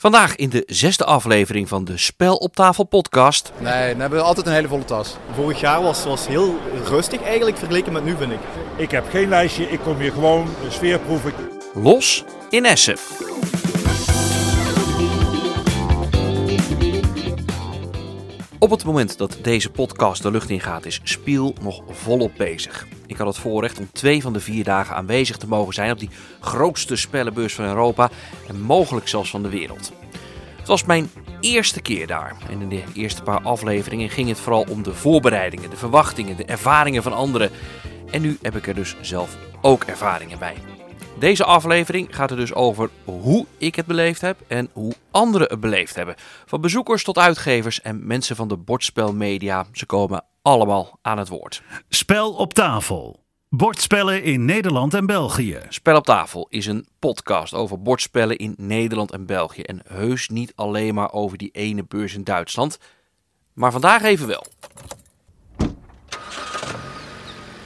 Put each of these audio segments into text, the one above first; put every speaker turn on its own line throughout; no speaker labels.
Vandaag in de zesde aflevering van de Spel op tafel podcast.
Nee, dan hebben we altijd een hele volle tas.
Vorig jaar was, was heel rustig eigenlijk vergeleken met nu vind ik.
Ik heb geen lijstje, ik kom hier gewoon de sfeer proeven.
Los in Essen. Op het moment dat deze podcast de lucht ingaat is Spiel nog volop bezig. Ik had het voorrecht om twee van de vier dagen aanwezig te mogen zijn op die grootste spellenbeurs van Europa en mogelijk zelfs van de wereld. Het was mijn eerste keer daar en in de eerste paar afleveringen ging het vooral om de voorbereidingen, de verwachtingen, de ervaringen van anderen. En nu heb ik er dus zelf ook ervaringen bij. Deze aflevering gaat er dus over hoe ik het beleefd heb en hoe anderen het beleefd hebben. Van bezoekers tot uitgevers en mensen van de bordspelmedia. Ze komen allemaal aan het woord.
Spel op tafel. Bordspellen in Nederland en België.
Spel op tafel is een podcast over bordspellen in Nederland en België. En heus niet alleen maar over die ene beurs in Duitsland. Maar vandaag even wel.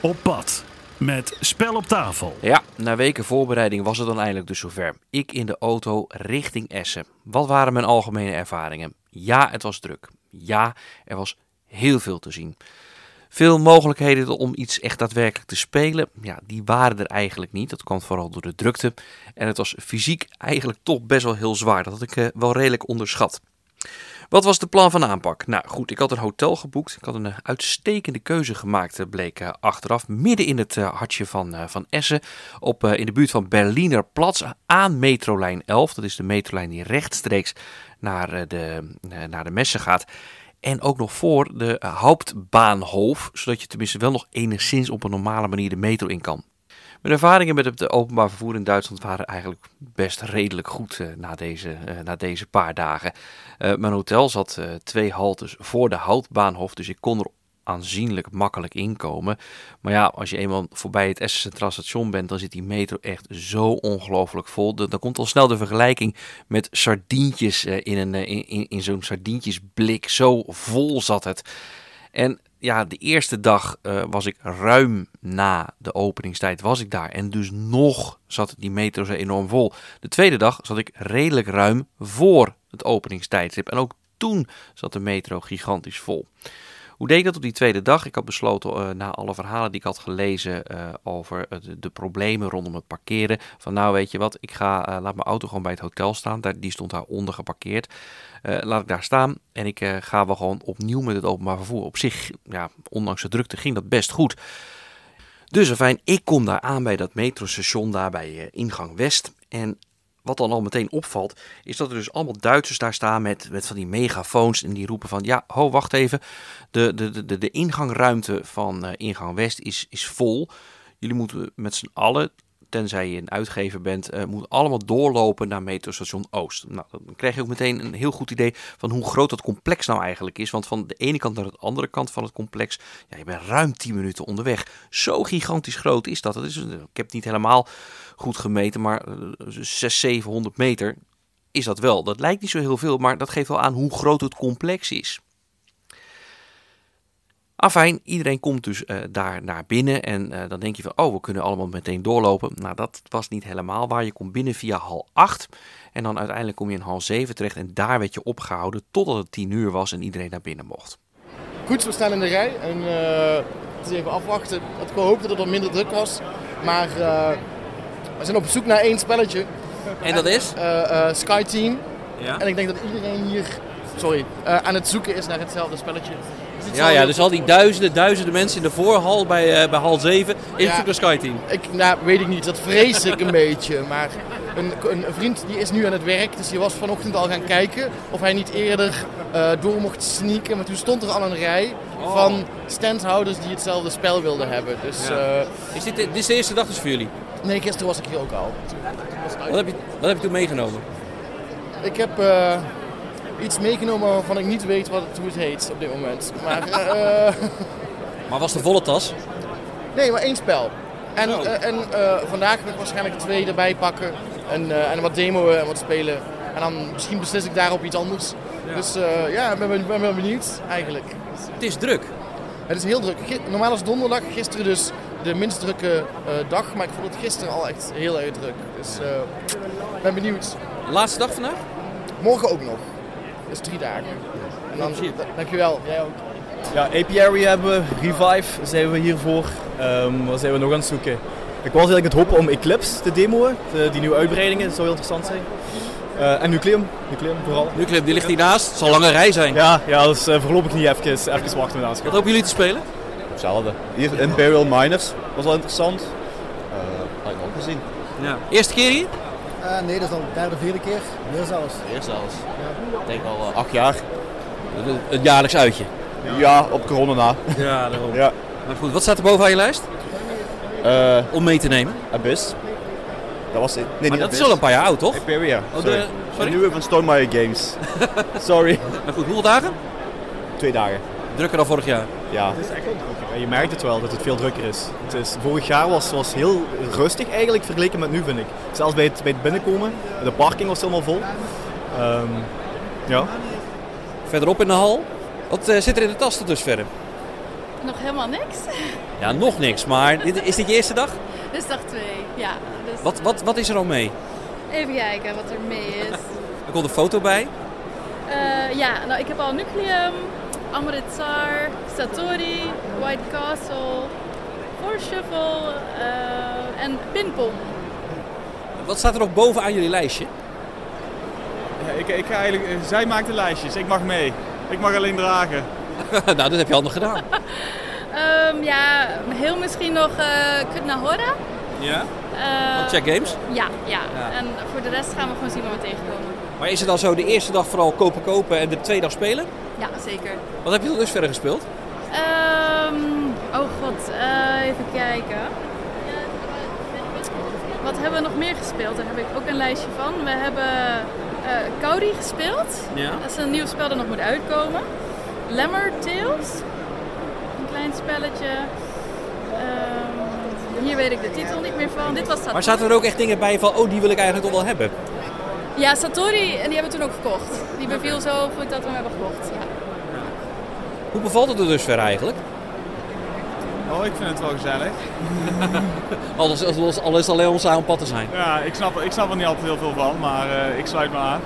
Op pad. Met Spel op tafel.
Ja, na weken voorbereiding was het dan eindelijk dus zover. Ik in de auto richting Essen. Wat waren mijn algemene ervaringen? Ja, het was druk. Ja, er was heel veel te zien. Veel mogelijkheden om iets echt daadwerkelijk te spelen, ja, die waren er eigenlijk niet. Dat kwam vooral door de drukte. En het was fysiek eigenlijk toch best wel heel zwaar. Dat had ik eh, wel redelijk onderschat. Wat was de plan van aanpak? Nou goed, ik had een hotel geboekt. Ik had een eh, uitstekende keuze gemaakt, eh, bleek eh, achteraf. Midden in het hartje van, van Essen, op, in de buurt van Berliner Platz, aan metrolijn 11. Dat is de metrolijn die rechtstreeks naar de, naar de messen gaat. En ook nog voor de Hauptbahnhof, zodat je tenminste wel nog enigszins op een normale manier de metro in kan. Mijn ervaringen met het openbaar vervoer in Duitsland waren eigenlijk best redelijk goed uh, na, deze, uh, na deze paar dagen. Uh, mijn hotel zat twee haltes voor de Houtbaanhof, dus ik kon er aanzienlijk makkelijk inkomen. Maar ja, als je eenmaal voorbij het Essen Centraal Station bent, dan zit die metro echt zo ongelooflijk vol. Dan komt al snel de vergelijking met sardientjes in, in, in, in zo'n sardientjesblik. Zo vol zat het. En ja, de eerste dag uh, was ik ruim na de openingstijd was ik daar. En dus nog zat die metro zo enorm vol. De tweede dag zat ik redelijk ruim voor het openingstijdstip. En ook toen zat de metro gigantisch vol. Hoe deed ik dat op die tweede dag? Ik had besloten uh, na alle verhalen die ik had gelezen uh, over de, de, problemen rondom het parkeren. Van nou weet je wat, ik ga, laat mijn auto gewoon bij het hotel staan. Daar, die stond daar onder geparkeerd. laat ik daar staan en ik ga wel gewoon opnieuw met het openbaar vervoer. Op zich, ja, ondanks de drukte ging dat best goed. Dus fijn, ik kom daar aan bij dat metrostation daar bij ingang West. En wat dan al meteen opvalt, is dat er dus allemaal Duitsers daar staan met, met van die megafoons. En die roepen van, ja, ho, wacht even. De, de, de, de ingangruimte van uh, ingang West is, is vol. Jullie moeten met z'n allen, tenzij je een uitgever bent, uh, moeten allemaal doorlopen naar metrostation Oost. Nou, dan krijg je ook meteen een heel goed idee van hoe groot dat complex nou eigenlijk is. Want van de ene kant naar de andere kant van het complex, ja, je bent ruim 10 minuten onderweg. Zo gigantisch groot is dat. dat is, ik heb het niet helemaal goed gemeten, maar 600, 700 meter is dat wel. Dat lijkt niet zo heel veel, maar dat geeft wel aan hoe groot het complex is. Afijn, iedereen komt dus uh, daar naar binnen en uh, dan denk je van, oh, we kunnen allemaal meteen doorlopen. Nou, dat was niet helemaal waar. Je komt binnen via hal 8 en dan uiteindelijk kom je in hal 7 terecht en daar werd je opgehouden totdat het 10 uur was en iedereen naar binnen mocht.
Goed, we staan in de rij en uh, het is even afwachten. Ik had gehoopt dat het er minder druk was, maar we zijn op zoek naar één spelletje.
En dat is?
Sky Team. Ja. En ik denk dat iedereen hier sorry, aan het zoeken is naar hetzelfde spelletje.
Ja, ja, dus al die duizenden, duizenden mensen in de voorhal bij, uh, bij hal 7 in ja, de Skyteam.
Ik, nou, weet ik niet. Dat vrees ik een beetje. Maar een, een, vriend die is nu aan het werk, dus die was vanochtend al gaan kijken of hij niet eerder uh, door mocht sneaken. Maar toen stond er al een rij oh. van standhouders die hetzelfde spel wilden hebben. Dus, ja.
uh, is dit, dit is de eerste dag dus voor jullie?
Nee, gisteren was ik hier ook al.
Wat heb je, wat heb je toen meegenomen?
Ik heb iets meegenomen waarvan ik niet weet wat het, hoe het heet op dit moment. Maar, uh,
maar was de volle tas?
Nee, maar één spel. En, oh. uh, en uh, vandaag ga ik waarschijnlijk twee erbij pakken en, en wat demoen en wat spelen. En dan misschien beslis ik daarop iets anders. Ja. Dus ja, ik ben, ben, ben benieuwd eigenlijk.
Het is druk.
Het is heel druk. Normaal is donderdag, gisteren dus de minst drukke dag. Maar ik vond het gisteren al echt heel erg druk. Dus ik ben benieuwd.
Laatste dag vandaag?
morgen ook nog. Dus drie dagen. En dan, dankjewel, jij ook.
Ja, Apiary hebben we, Revive zijn we hiervoor. Ehm wat zijn we nog aan het zoeken? Ik was eigenlijk het hopen om Eclipse te demoen. De, die nieuwe uitbreidingen, dat zou heel interessant zijn. Eh, en Nucleum, Nucleum vooral.
Nucleum, die ligt hiernaast. Het zal een lange rij zijn.
Ja, ja dat is eh, voorlopig niet even, even wachten met
Wat
aanschrijven.
hopen jullie te spelen?
Hetzelfde. Hier Imperial Miners was wel interessant. Eh had ik ook gezien.
Ja. Eerste keer hier?
Eh, nee, dat is al de derde, vierde keer. Meer zelfs.
Eerst zelfs. Ik denk al eh, acht jaar.
Het jaarlijks uitje.
Ja, op corona na.
Ja, daarom.
Ja.
Maar goed, wat staat er boven aan je lijst?
Eh
Om mee te nemen.
Abyss. Dat was het. Nee,
Maar
niet
dat is al een paar jaar oud, toch?
Imperia.
Oh,
sorry.
de, sorry?
De nieuwe van Stonemaier Games. sorry.
Maar goed, hoeveel dagen?
Twee dagen.
Drukker dan vorig jaar.
Ja.
Het is echt wel drukker. Je merkt het wel dat het veel drukker is. Het is vorig jaar was was heel rustig eigenlijk vergeleken met nu vind ik. Zelfs bij het, bij het binnenkomen. De parking was helemaal vol. Ehm, ja.
Verderop in de hal. Wat eh, zit er in de tas tot dusverre?
Nog helemaal niks.
Ja, nog niks. Maar dit, is dit je eerste dag?
Dus dag twee. Ja. Dus
Wat, wat, wat is er al mee?
Even kijken wat er mee is.
Er komt een foto bij.
Eh, ja, nou ik heb al Nucleum, Amritsar, Satori, White Castle, Four Shuffle eh, en Pinpong.
Wat staat er nog bovenaan jullie lijstje?
Ja, ik, ik ga eigenlijk, eh, zij maakt de lijstjes, ik mag mee. Ik mag alleen dragen.
nou, dat heb je handig gedaan.
Ehm, ja, heel misschien nog eh Kutnahora.
Ja?
Eh,
Van Check Games.
Ja, ja,
Ja.
En voor de rest gaan we gewoon zien wat we tegenkomen.
Maar is het dan zo de eerste dag vooral kopen kopen en de tweede dag spelen?
Ja, zeker.
Wat heb je tot dusverre gespeeld?
Ehm, oh god, eh, even kijken. Wat hebben we nog meer gespeeld? Daar heb ik ook een lijstje van. We hebben Kauri gespeeld.
Ja.
Dat is een nieuw spel dat nog moet uitkomen. Lemmer Tales. Een klein spelletje. Ehm, hier weet ik de titel niet meer van. Dit was Satori.
Maar zaten er ook echt dingen bij van, oh die wil ik eigenlijk toch wel hebben?
Ja, Satori. En die hebben we toen ook gekocht. Die beviel zo goed dat we hem hebben gekocht. Ja.
Hoe bevalt het er dusver eigenlijk?
Oh, ik vind het wel gezellig.
Alles, alles, alles alleen om samen op pad te zijn.
Ja, ik snap, ik snap er niet altijd heel veel van, maar eh, ik sluit me aan.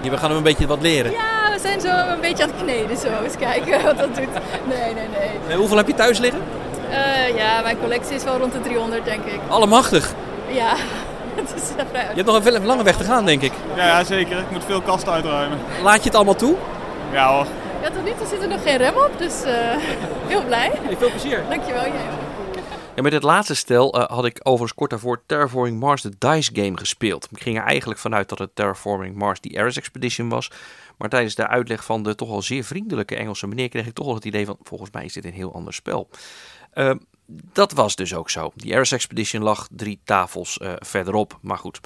Ja, we gaan hem een beetje wat leren.
ja, we zijn zo een beetje aan het kneden. Zo. Eens kijken wat dat doet. Nee, nee, nee.
Eh, hoeveel heb je thuis liggen?
Eh, ja, mijn collectie is wel rond de 300, denk ik.
Allemachtig.
Ja, het is vrij
Je hebt nog een veel- lange weg te gaan, denk ik.
Ja, ja, zeker. Ik moet veel kasten uitruimen.
Laat je het allemaal toe?
Ja hoor.
Ja, tot nu toe zit er nog geen rem op, dus eh, heel blij.
veel plezier.
Dankjewel, jij ook.
Ja, met dit laatste stel eh, had ik overigens kort daarvoor Terraforming Mars, de DICE game, gespeeld. Ik ging er eigenlijk vanuit dat het Terraforming Mars, die Ares Expedition was. Maar tijdens de uitleg van de toch al zeer vriendelijke Engelse meneer kreeg ik toch wel het idee van, volgens mij is dit een heel ander spel. Ehm, dat was dus ook zo. Die Ares Expedition lag drie tafels eh, verderop, maar goed.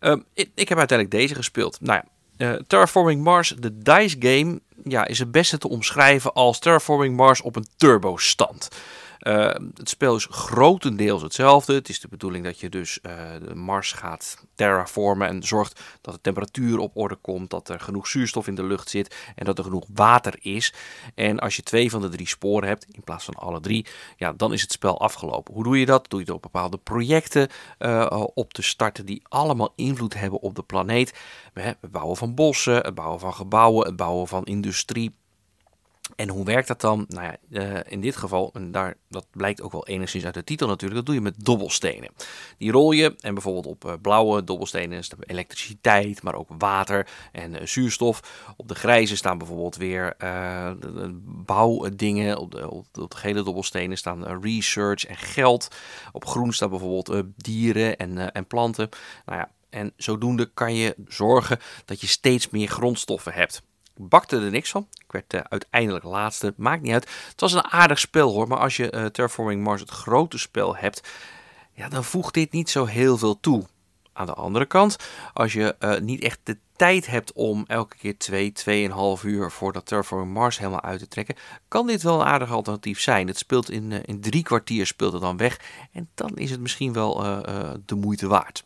Ehm, ik, heb uiteindelijk deze gespeeld. Nou ja, eh, Terraforming Mars, de DICE game, ja, is het beste te omschrijven als Terraforming Mars op een turbo stand. Uh, het spel is grotendeels hetzelfde. Het is de bedoeling dat je dus de Mars gaat terraformen en zorgt dat de temperatuur op orde komt, dat er genoeg zuurstof in de lucht zit en dat er genoeg water is. En als je twee van de drie sporen hebt in plaats van alle drie, ja, dan is het spel afgelopen. Hoe doe je dat? Doe je door bepaalde projecten uh, op te starten die allemaal invloed hebben op de planeet. Het bouwen van bossen, het bouwen van gebouwen, het bouwen van industrie. En hoe werkt dat dan? Nou ja, uh, in dit geval, en daar, dat blijkt ook wel enigszins uit de titel natuurlijk, dat doe je met dobbelstenen. Die rol je en bijvoorbeeld op uh, blauwe dobbelstenen staan elektriciteit, maar ook water en uh, zuurstof. Op de grijze staan bijvoorbeeld weer bouwdingen. Op de, op, de, op de gele dobbelstenen staan research en geld. Op groen staan bijvoorbeeld dieren en, en planten. Nou ja, en zodoende kan je zorgen dat je steeds meer grondstoffen hebt bakte er niks van. Ik werd uh, uiteindelijk laatste. Maakt niet uit. Het was een aardig spel hoor. Maar als je uh, Terraforming Mars het grote spel hebt. Ja, dan voegt dit niet zo heel veel toe. Aan de andere kant, als je uh, niet echt de tijd hebt om elke keer 2, twee, 2,5 uur voor dat Terraforming Mars helemaal uit te trekken, kan dit wel een aardig alternatief zijn. Het speelt in, in drie kwartier speelt het dan weg. En dan is het misschien wel de moeite waard.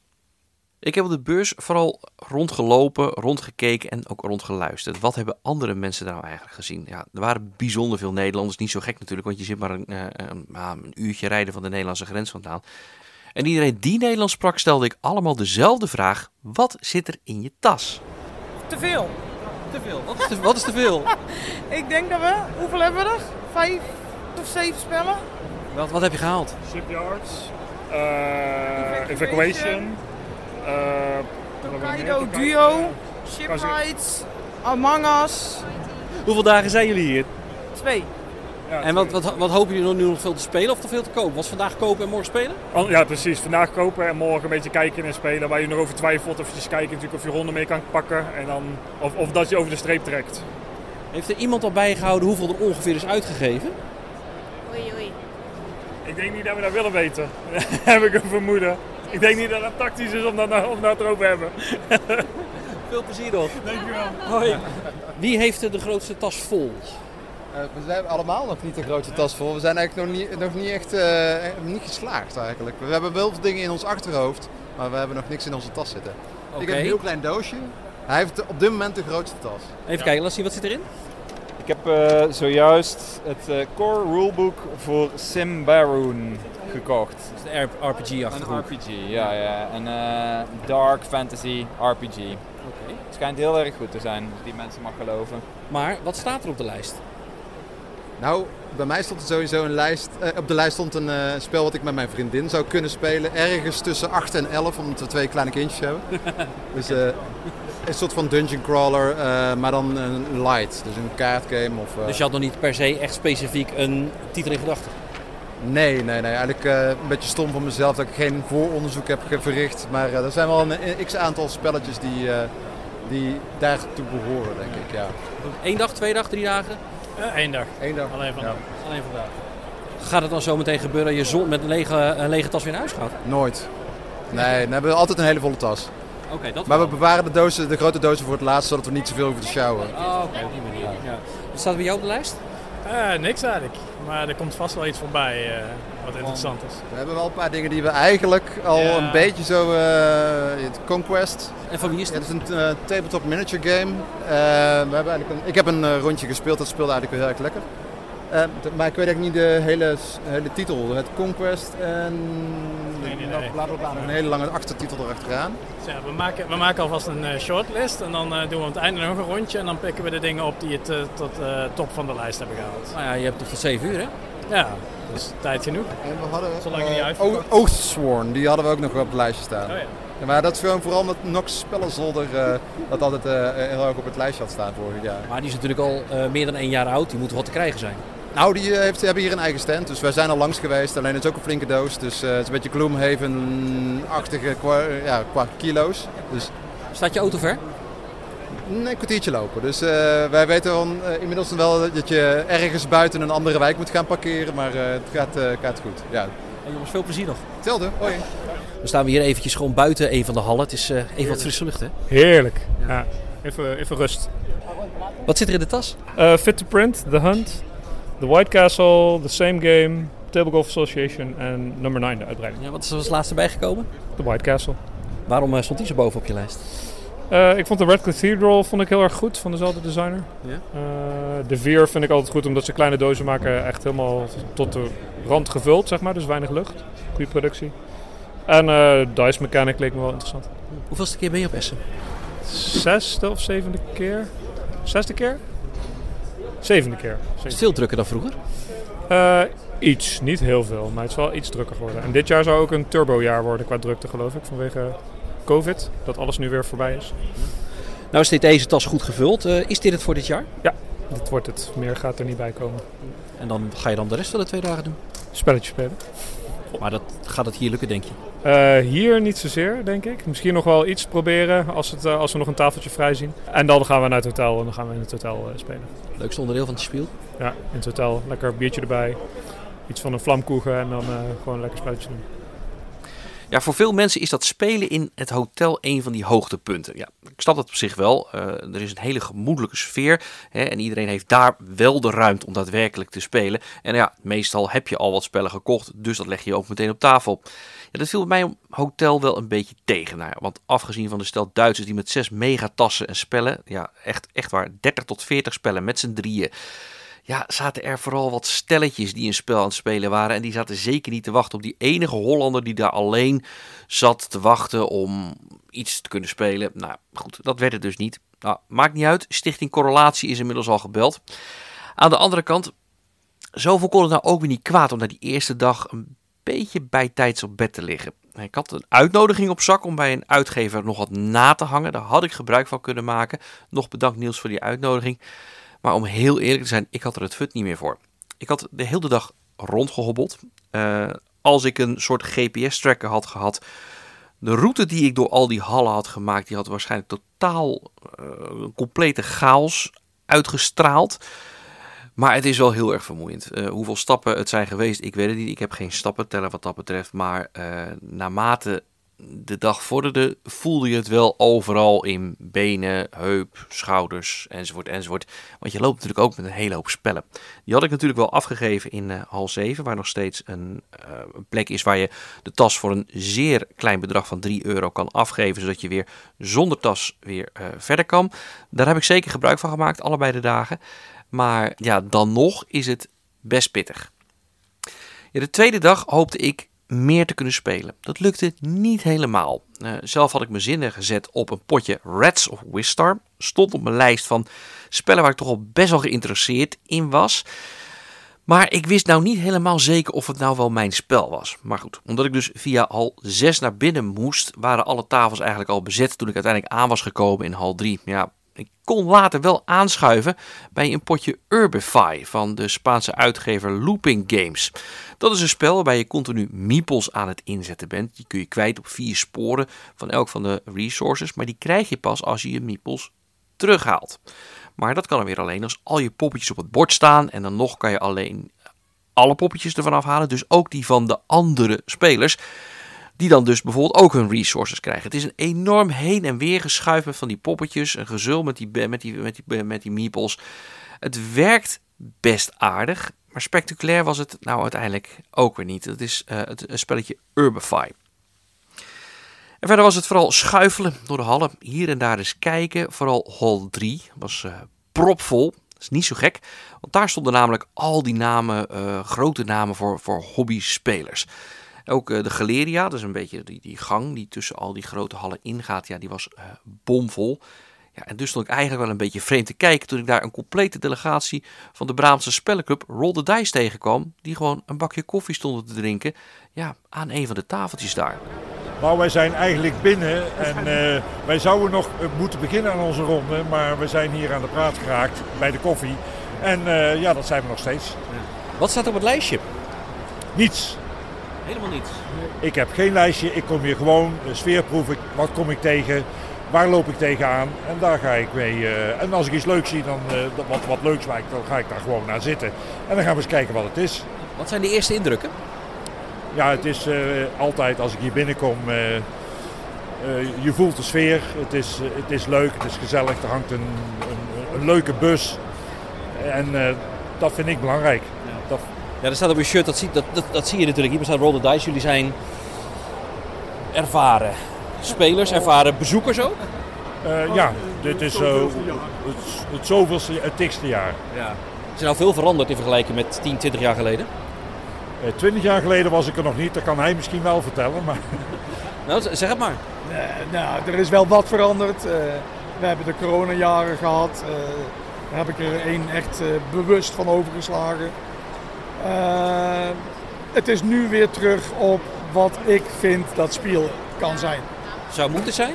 Ik heb op de beurs vooral rondgelopen, rondgekeken en ook rondgeluisterd. Wat hebben andere mensen daar nou eigenlijk gezien? Ja, er waren bijzonder veel Nederlanders. Niet zo gek natuurlijk, want je zit maar een, een, een uurtje rijden van de Nederlandse grens vandaan. En iedereen die Nederlands sprak, stelde ik allemaal dezelfde vraag. Wat zit er in je tas?
te veel.
Te veel? Wat is te, wat is te veel?
Ik denk dat we, hoeveel hebben we er? Vijf of zeven spellen?
Wat, wat heb je gehaald?
Shipyards, uh, Evacuation, uh,
Tokaido Duo, Shipwrights, Among Us.
Hoeveel dagen zijn jullie hier?
Twee.
Ja,
en wat, wat, wat hopen jullie nu nog veel te spelen of te veel te kopen? Was vandaag kopen en morgen spelen?
Ja, precies. Vandaag kopen en morgen een beetje kijken en spelen. Waar je nog over twijfelt. Of je kijken natuurlijk of je ronde mee kan pakken. En dan, of, of dat je over de streep trekt.
Heeft er iemand al bijgehouden hoeveel er ongeveer is uitgegeven?
Oei, oei.
Ik denk niet dat we dat willen weten. heb ik een vermoeden. Ik denk niet dat het tactisch is om dat, nou- om dat erover te hebben.
Veel plezier nog.
Dankjewel.
Hoi. Wie heeft er de grootste tas vol?
Uh, we zijn allemaal nog niet de grootste tas vol. We zijn eigenlijk nog niet, nog niet echt uh, niet geslaagd eigenlijk. We hebben wel veel dingen in ons achterhoofd, maar we hebben nog niks in onze tas zitten. Okay. Ik heb een heel klein doosje. Hij heeft op dit moment de grootste tas.
Even ja. kijken, laat zien wat zit erin.
Ik heb uh, zojuist het core rulebook voor Sim Baroon gekocht.
Dus de RPG-achtige
Een RPG, ja. ja. Een dark fantasy RPG. Oké. Okay. Het schijnt heel erg goed te zijn, als die mensen mag geloven.
Maar wat staat er op de lijst?
Nou, bij mij stond er sowieso een lijst. Uh, op de lijst stond een uh, spel wat ik met mijn vriendin zou kunnen spelen. Ergens tussen 8 en 11, omdat we twee kleine kindjes hebben. dus uh, een soort van dungeon crawler, maar dan een light. Dus een kaartgame. Of,
dus je had nog niet per se echt specifiek een titel in gedachten?
Nee, nee, nee. Eigenlijk een beetje stom van mezelf dat ik geen vooronderzoek heb verricht. Maar er zijn wel een x-aantal spelletjes die, die daartoe behoren, denk ik. Ja.
Eén dag, twee dag, drie dagen?
Eén dag.
Eén dag.
Alleen vandaag.
Ja.
Alleen vandaag.
Gaat het dan zo meteen gebeuren dat je zon met een lege, een lege tas weer naar huis gaat?
Nooit. Nee, dan hebben we altijd een hele volle tas.
Oké, okay, dat
Maar we bewaren de, dozen, de grote dozen voor het laatst, zodat we niet zoveel hoeven te sjouwen.
Oh, oké, okay, op die manier. Ja. Wat staat er bij jou op de lijst?
Uh, niks eigenlijk. Maar er komt vast wel iets voorbij uh, wat interessant is.
We hebben wel een paar dingen die we eigenlijk al ja. een beetje zo... Uh, Conquest.
En van wie is
het? Ja, het is een tabletop miniature game. we hebben eigenlijk een, ik heb een rondje gespeeld, dat speelde eigenlijk heel erg lekker. Maar ik weet eigenlijk niet de hele, hele titel. Het Conquest en...
Nee, nee, nee.
Bla, bla, bla, een hele lange achtertitel erachteraan.
Dus ja, we, maken, we maken alvast een shortlist en dan doen we aan het einde nog een rondje. En dan pikken we de dingen op die het tot top van de lijst hebben gehaald.
Nou ja, je hebt toch tot 7 uur hè?
Ja, dus tijd genoeg.
En we hadden
Zolang je niet
uh, die hadden we ook nog op het lijstje staan.
Oh, ja.
Maar dat is gewoon vooral met Nox Spellenzolder uh, dat altijd heel erg op het lijstje had staan vorig jaar.
Maar die is natuurlijk al uh, meer dan één jaar oud, die moet wat te krijgen zijn.
Nou, die heeft, hebben hier een eigen stand, dus wij zijn al langs geweest. Alleen het is ook een flinke doos, dus het is een beetje Gloomhaven-achtige qua, ja, qua kilo's. Dus...
Staat je auto ver?
Nee, een kwartiertje lopen. Dus uh, wij weten uh, inmiddels wel dat je ergens buiten een andere wijk moet gaan parkeren. Maar het gaat, gaat goed. Ja.
En jongens, veel plezier nog.
Hetzelfde. Hoi.
We staan hier eventjes gewoon buiten een van de hallen. Het is even wat frisse lucht, hè?
Heerlijk. Ja. Even, even rust.
Wat zit er in de tas?
fit to print, The Hunt, The White Castle, The Same Game, Table Golf Association en Number 9, de uitbreiding.
Ja, wat is er als laatste bijgekomen?
The White Castle.
Waarom stond die zo boven op je lijst?
Uh, ik vond de Red Cathedral vond ik heel erg goed van dezelfde designer.
Ja?
Uh, de Veer vind ik altijd goed omdat ze kleine dozen maken, echt helemaal tot de rand gevuld, zeg maar, dus weinig lucht. Goede productie. En uh, Dice Mechanic leek me wel interessant.
Hoeveelste keer ben je op Essen?
Zesde of zevende keer? Zesde keer? Zevende keer.
Is het veel drukker dan vroeger?
iets, niet heel veel, maar het is wel iets drukker geworden. En dit jaar zou ook een turbojaar worden qua drukte, geloof ik, vanwege COVID, dat alles nu weer voorbij is.
Nou is dit deze tas goed gevuld. Uh, is dit het voor dit jaar?
Ja, dit wordt het. Meer gaat er niet bij komen.
En dan ga je dan de rest van de twee dagen doen?
Spelletje spelen.
Maar dat, gaat het hier lukken, denk je?
Uh, hier niet zozeer, denk ik. Misschien nog wel iets proberen als, het, uh, als we nog een tafeltje vrij zien. En dan gaan we naar het hotel en dan gaan we in het hotel spelen.
Leukste onderdeel van het speel?
Ja, in het hotel. Lekker biertje erbij. Iets van een vlamkoegen en dan gewoon lekker spelletje doen.
Ja, voor veel mensen is dat spelen in het hotel een van die hoogtepunten. Ja, ik snap dat op zich wel. Uh, er is een hele gemoedelijke sfeer. Hè, en iedereen heeft daar wel de ruimte om daadwerkelijk te spelen. En ja, meestal heb je al wat spellen gekocht, dus dat leg je ook meteen op tafel. Ja, dat viel bij mij hotel wel een beetje tegen. Nou want afgezien van de stel Duitsers die met zes megatassen en spellen, ja, echt, echt waar, 30 tot 40 spellen met z'n drieën ja, zaten er vooral wat stelletjes die een spel aan het spelen waren. En die zaten zeker niet te wachten op die enige Hollander die daar alleen zat te wachten om iets te kunnen spelen. Nou goed, dat werd het dus niet. Nou, maakt niet uit. Stichting Correlatie is inmiddels al gebeld. Aan de andere kant, zoveel kon het nou ook weer niet kwaad om die eerste dag een beetje bijtijds op bed te liggen. Ik had een uitnodiging op zak om bij een uitgever nog wat na te hangen. Daar had ik gebruik van kunnen maken. Nog bedankt Niels voor die uitnodiging. Maar om heel eerlijk te zijn, ik had er het fut niet meer voor. Ik had de hele dag rondgehobbeld. Uh, als ik een soort GPS-tracker had gehad, de route die ik door al die hallen had gemaakt, die had waarschijnlijk totaal uh, complete chaos uitgestraald. Maar het is wel heel erg vermoeiend. Uh, hoeveel stappen het zijn geweest, ik weet het niet. Ik heb geen stappen tellen wat dat betreft. Maar uh, naarmate de dag vorderde, voelde je het wel overal in benen, heup, schouders enzovoort enzovoort. Want je loopt natuurlijk ook met een hele hoop spellen. Die had ik natuurlijk wel afgegeven in uh, hal 7, waar nog steeds een, plek is waar je de tas voor een zeer klein bedrag van 3 euro kan afgeven, zodat je weer zonder tas weer verder kan. Daar heb ik zeker gebruik van gemaakt, allebei de dagen. Maar ja, dan nog is het best pittig. Ja, de tweede dag hoopte ik meer te kunnen spelen. Dat lukte niet helemaal. Uh, zelf had ik mijn zinnen gezet op een potje Reds of Wistar. Stond op mijn lijst van spellen waar ik toch al best wel geïnteresseerd in was. Maar ik wist nou niet helemaal zeker of het nou wel mijn spel was. Maar goed, omdat ik dus via hal 6 naar binnen moest, waren alle tafels eigenlijk al bezet toen ik uiteindelijk aan was gekomen in hal 3. Ja, ik kon later wel aanschuiven bij een potje Urbify van de Spaanse uitgever Looping Games. Dat is een spel waarbij je continu meeples aan het inzetten bent. Die kun je kwijt op vier sporen van elk van de resources, maar die krijg je pas als je je meeples terughaalt. Maar dat kan er weer alleen als al je poppetjes op het bord staan en dan nog kan je alleen alle poppetjes ervan afhalen, dus ook die van de andere spelers. Die dan dus bijvoorbeeld ook hun resources krijgen. Het is een enorm heen en weer geschuif met van die poppetjes. Een gezul met die, met die, met die, met die meeples. Het werkt best aardig. Maar spectaculair was het nou uiteindelijk ook weer niet. Het is uh, het spelletje Urbify. En verder was het vooral schuifelen door de hallen. Hier en daar eens kijken. Vooral hall 3 was uh, propvol. Dat is niet zo gek. Want daar stonden namelijk al die namen, uh, grote namen voor, voor hobby-spelers. Ook uh, de Galeria, dat is een beetje die, die gang die tussen al die grote hallen ingaat. Ja, die was uh, bomvol. Ja, en dus stond ik eigenlijk wel een beetje vreemd te kijken toen ik daar een complete delegatie van de Braamse spellenclub Roll the Dice tegenkwam. Die gewoon een bakje koffie stonden te drinken ja, aan een van de tafeltjes daar.
Nou, wij zijn eigenlijk binnen en uh, wij zouden nog moeten beginnen aan onze ronde. Maar we zijn hier aan de praat geraakt bij de koffie. En uh, ja, dat zijn we nog steeds. Ja.
Wat staat op het lijstje?
Niets.
Helemaal niets.
Ik heb geen lijstje. Ik kom hier gewoon sfeerproeven. Wat kom ik tegen? Waar loop ik tegenaan? En daar ga ik mee. Uh, en als ik iets leuks zie, dan, uh, wat, wat leuks lijkt, dan ga ik daar gewoon naar zitten. En dan gaan we eens kijken wat het is.
Wat zijn de eerste indrukken?
Ja, het is uh, altijd als ik hier binnenkom. je voelt de sfeer. Het is, het is leuk, het is gezellig. Er hangt een, een, een leuke bus. En dat vind ik belangrijk.
Ja. Dat, er staat op je shirt, dat zie, dat, dat, dat zie je natuurlijk. Hier staat Roll the Dice. Jullie zijn ervaren spelers, ervaren bezoekers ook?
Uh, ja, dit is zo het, het zoveelste, het tikste jaar.
Ja. Is er nou veel veranderd in vergelijking met 10, 20 jaar geleden?
Uh, 20 jaar geleden was ik er nog niet, dat kan hij misschien wel vertellen. Maar...
Nou, zeg het maar.
Uh, nou, er is wel wat veranderd. we hebben de coronajaren gehad. daar heb ik er één echt bewust van overgeslagen. Het is nu weer terug op wat ik vind dat speel kan zijn.
Zou moeten zijn?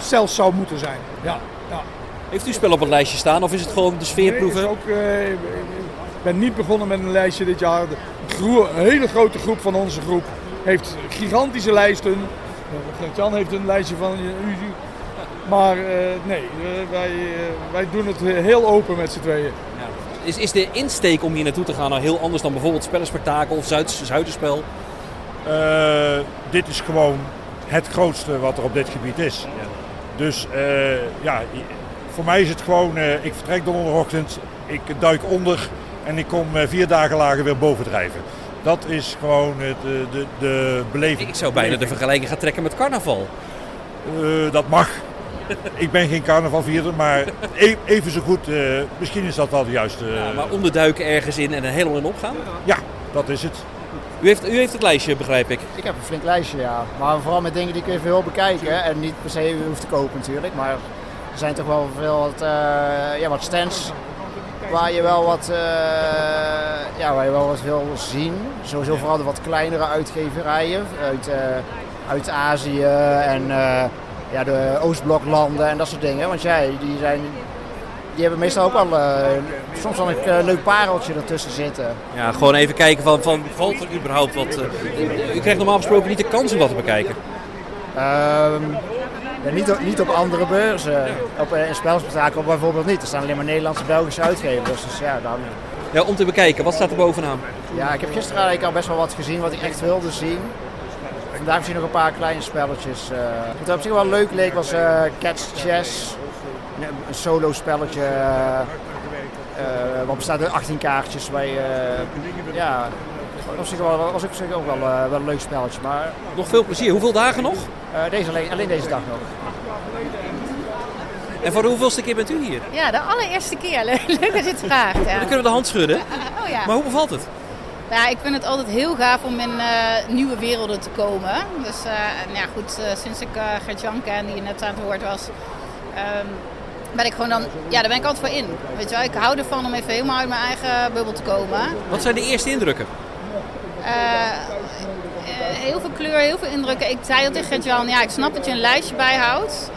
Zelfs zou moeten zijn, ja. ja.
Heeft u spel op het lijstje staan of is het gewoon de sfeerproeven?
Nee, ook, uh, ik ben niet begonnen met een lijstje dit jaar. Een hele grote groep van onze groep heeft gigantische lijsten. Jan heeft een lijstje van u. Maar uh, nee, wij, wij doen het heel open met z'n tweeën.
Is, is de insteek om hier naartoe te gaan nou heel anders dan bijvoorbeeld Spellenspectakel of Zuid, Zuiderspel?
dit is gewoon het grootste wat er op dit gebied is. Ja. Dus uh, ja, voor mij is het gewoon, uh, ik vertrek donderdagochtend, ik duik onder en ik kom vier dagen later weer bovendrijven. Dat is gewoon het, de, de beleving.
Ik zou bijna de vergelijking gaan trekken met carnaval.
dat mag. ik ben geen carnavalvierder, maar e even zo goed, misschien is dat wel de juiste...
Ja, maar onderduiken ergens in en er helemaal in opgaan?
Ja, dat is het.
U heeft, u heeft het lijstje, begrijp ik.
Ik heb een flink lijstje, ja. Maar vooral met dingen die ik even wil bekijken. En niet per se hoeft te kopen natuurlijk. Maar
er zijn toch wel veel wat, eh, ja, wat stands waar je wel wat, eh, ja, waar je wel wat wil zien. Sowieso vooral de wat kleinere uitgeverijen uit, eh, uit Azië en eh, ja, de Oostbloklanden en dat soort dingen. Want ja, die, zijn, die hebben meestal ook wel eh, soms wel een eh, leuk pareltje ertussen zitten.
Ja, gewoon even kijken van, van valt er überhaupt wat... eh, u krijgt normaal gesproken niet de kans om dat te bekijken.
Ehm, ja, niet, op, niet op andere beurzen. Op een spelspektakel bijvoorbeeld niet. Er staan alleen maar Nederlandse Belgische uitgevers. Dus ja, dan...
Ja, om te bekijken, wat staat er bovenaan?
ja, ik heb gisteren eigenlijk al best wel wat gezien wat ik echt wilde zien. Vandaag misschien nog een paar kleine spelletjes. eh. Wat op zich wel leuk leek was eh Catch Chess. Een, solo spelletje. eh, wat bestaat uit 18 kaartjes. Eh, ja, was op zich wel, was op zich ook wel, wel een leuk spelletje. Maar,
Nog veel plezier. Hoeveel dagen nog?
eh, deze alleen, alleen deze dag nog.
En voor de hoeveelste keer bent u hier?
Ja, de allereerste keer. Leuk leuk dat je het vraagt. Ja.
Dan kunnen we de hand schudden.
Oh ja.
Maar hoe bevalt het?
Ja, ik vind het altijd heel gaaf om in eh, nieuwe werelden te komen. Dus en ja, goed, eh, sinds ik Gert-Jan ken, die net aan het woord was, ehm, ben ik gewoon dan, ja, daar ben ik altijd voor in. Weet je wel, ik hou ervan om even helemaal uit mijn eigen bubbel te komen.
Wat zijn de eerste indrukken?
Heel veel kleur, heel veel indrukken. Ik zei al tegen Gert-Jan, ja, ik snap dat je een lijstje bijhoudt.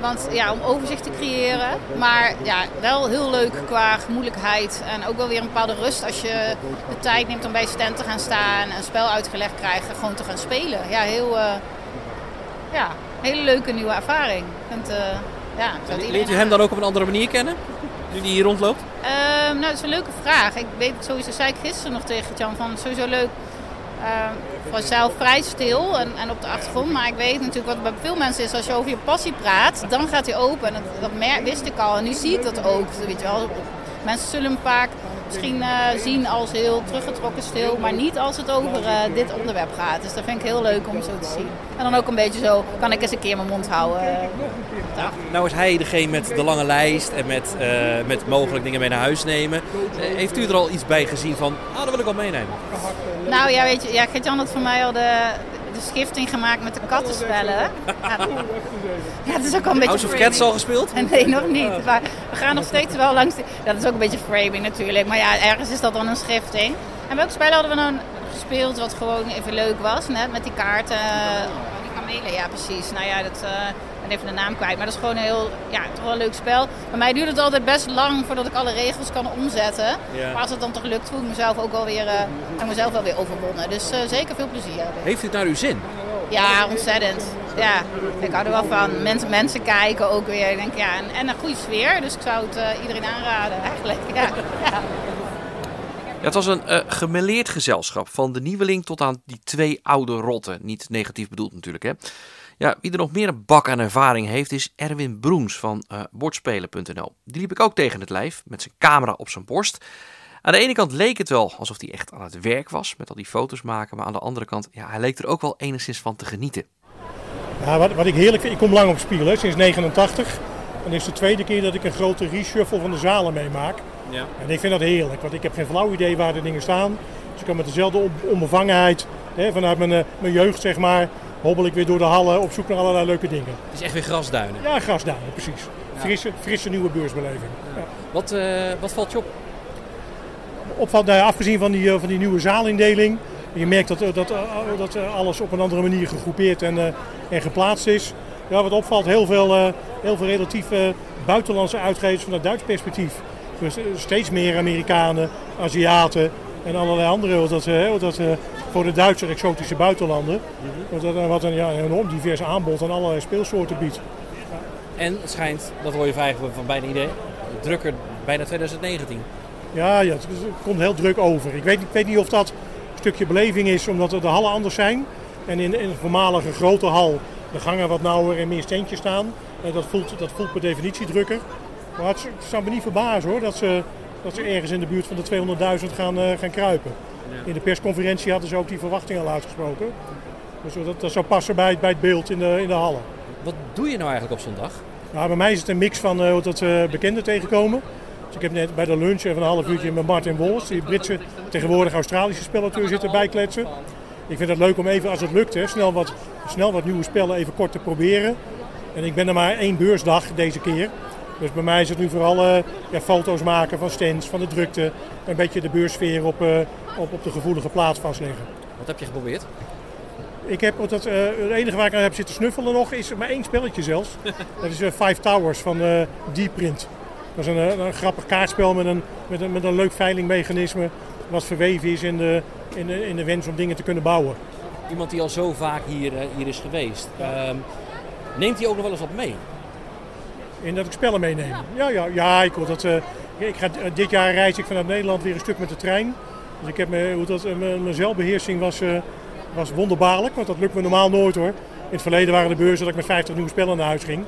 Want ja, om overzicht te creëren. Maar ja, wel heel leuk qua gemoedelijkheid. En ook wel weer een bepaalde rust als je de tijd neemt om bij stand te gaan staan. Een spel uitgelegd krijgen, gewoon te gaan spelen. Ja, heel, eh, ja, hele leuke nieuwe ervaring. Eh, ja,
Leert u hem dan ook op een andere manier kennen? Nu die hier rondloopt?
Ehm, nou, dat is een leuke vraag. Ik weet sowieso, zei ik gisteren nog tegen Jan, van sowieso leuk. Ehm voor zelf vrij stil en, en op de achtergrond. Maar ik weet natuurlijk wat bij veel mensen is, als je over je passie praat, dan gaat hij open. En dat, wist ik al en nu zie ik dat ook. Weet je wel. Mensen zullen hem vaak misschien eh, zien als heel teruggetrokken stil, maar niet als het over eh, dit onderwerp gaat. Dus dat vind ik heel leuk om zo te zien. En dan ook een beetje zo, kan ik eens een keer mijn mond houden.
Nou is hij degene met de lange lijst en met, eh, met mogelijk dingen mee naar huis nemen. Heeft u er al iets bij gezien van, ah, dat wil ik wel meenemen?
Nou ja, weet je, ja, Gert-Jan had voor mij al de, de schifting gemaakt met de kattenspellen. Ja, ja, het is ook wel een beetje
House of
framing.
Cats al gespeeld?
Nee, nog niet. Maar we gaan nog steeds wel langs. die- Dat is ook een beetje framing natuurlijk. Maar ja, ergens is dat dan een schifting. En welk spel hadden we dan gespeeld wat gewoon even leuk was? Net met die kaarten. Oh, die kamelen, ja precies. Nou ja, dat, eh, ben even de naam kwijt. Maar dat is gewoon een heel, ja, toch wel een leuk spel. Bij mij duurt het altijd best lang voordat ik alle regels kan omzetten.
Ja.
Maar als het dan toch lukt, voel ik mezelf ook wel weer, eh, mezelf wel weer overwonnen. Dus eh, zeker veel plezier.
Heeft u het naar uw zin?
Ja, ontzettend. Ja, ik hou er wel van. Mensen, mensen kijken ook weer. Ik denk, ja, en, en een goede sfeer. Dus ik zou het eh, iedereen aanraden eigenlijk. Ja, ja.
Ja, het was een eh gemêleerd gezelschap. Van de nieuweling tot aan die twee oude rotten. Niet negatief bedoeld natuurlijk, hè. Ja, wie er nog meer een bak aan ervaring heeft, is Erwin Broens van eh bordspelen.nl. Die liep ik ook tegen het lijf, met zijn camera op zijn borst. Aan de ene kant leek het wel alsof hij echt aan het werk was, met al die foto's maken. Maar aan de andere kant, ja, hij leek er ook wel enigszins van te genieten.
Ja, wat, wat ik heerlijk vind, ik kom lang op spelen, sinds 89. En dit is de tweede keer dat ik een grote reshuffle van de zalen meemaak.
Ja.
En ik vind dat heerlijk, want ik heb geen flauw idee waar de dingen staan. Dus ik kan met dezelfde on- onbevangenheid, hè, vanuit mijn, eh, mijn jeugd zeg maar, hobbel ik weer door de hallen op zoek naar allerlei leuke dingen.
Het is echt weer grasduinen.
Ja, grasduinen, precies. Frisse, frisse nieuwe beursbeleving. Ja.
Wat, eh, wat valt je op?
Opvalt, nou afgezien van die, eh, van die nieuwe zaalindeling. Je merkt dat, eh, dat, dat alles op een andere manier gegroepeerd en, en geplaatst is. Ja, wat opvalt, heel veel, heel veel relatief buitenlandse uitgevers vanuit Duits perspectief. Dus steeds meer Amerikanen, Aziaten en allerlei andere. Wat dat, eh, wat dat, eh, voor de Duitse exotische buitenlanden. Wat, dat, eh, wat een, ja, een enorm divers aanbod aan allerlei speelsoorten biedt.
En het schijnt, dat hoor je vaak van bijna iedereen, drukker bijna 2019.
Ja, ja het, komt heel druk over. Ik weet, ik weet niet of dat een stukje beleving is omdat de hallen anders zijn. En in, in een voormalige grote hal de gangen wat nauwer en meer steentjes staan. Dat, voelt, dat voelt per definitie drukker. Maar het, het zou me niet verbazen hoor, dat ze, dat ze ergens in de buurt van de 200.000 gaan, eh, gaan kruipen. In de persconferentie hadden ze ook die verwachting al uitgesproken. Dus dat, dat zou passen bij, het- bij het beeld in de, in de hallen.
Wat doe je nou eigenlijk op zo'n dag?
Nou, bij mij is het een mix van eh, dat we bekenden tegenkomen. Dus ik heb net bij de lunch even een half uurtje met Martin Wolfs, die Britse, tegenwoordig Australische spelauteur, zitten bijkletsen. Ik vind het leuk om even, als het lukt, hè, snel, wat, snel wat nieuwe spellen even kort te proberen. En ik ben er maar één beursdag deze keer. Dus bij mij is het nu vooral eh, ja, foto's maken van stands, van de drukte. Een beetje de beursfeer op, eh, op, op de gevoelige plaats vastleggen.
Wat heb je geprobeerd?
Ik heb, dat, eh, het enige waar ik aan heb zitten snuffelen nog is maar één spelletje zelfs. Dat is Five Towers van Deep Print. Dat is een, een grappig kaartspel met een, met, een, met een leuk veilingmechanisme. Wat verweven is in de, in, de, in de wens om dingen te kunnen bouwen.
Iemand die al zo vaak hier, hier is geweest. Ehm, neemt hij ook nog wel eens wat mee?
In dat ik spellen meeneem. Ja, ja, ja, ik, wil dat, eh, ik ga, eh, dit jaar reis ik vanuit Nederland weer een stuk met de trein. Dus ik heb me, hoe dat, eh, mijn zelfbeheersing was, eh, was wonderbaarlijk, want dat lukt me normaal nooit hoor. In het verleden waren de beurzen dat ik met 50 nieuwe spellen naar huis ging.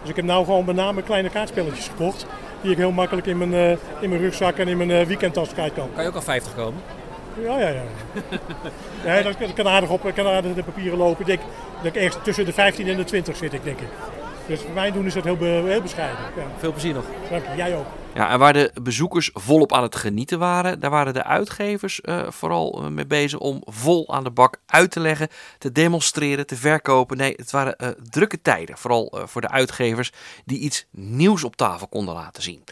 Dus ik heb nou gewoon met name kleine kaartspelletjes gekocht. Die ik heel makkelijk in mijn, eh, in mijn rugzak en in mijn weekendtas kwijt kan.
Kan je ook al 50 komen?
Ja, ja, ja. Nee, dat, kan aardig op, kan aardig de papieren lopen. Ik denk dat ik ergens tussen de 15 en de 20 zit, ik denk ik. Dus voor mijn doen is dat heel, be- heel bescheiden. Ja.
Veel plezier nog.
Dank je, jij ook.
Ja, en waar de bezoekers volop aan het genieten waren, daar waren de uitgevers eh, vooral eh, mee bezig om vol aan de bak uit te leggen, te demonstreren, te verkopen. Nee, het waren eh, drukke tijden, vooral eh, voor de uitgevers die iets nieuws op tafel konden laten zien.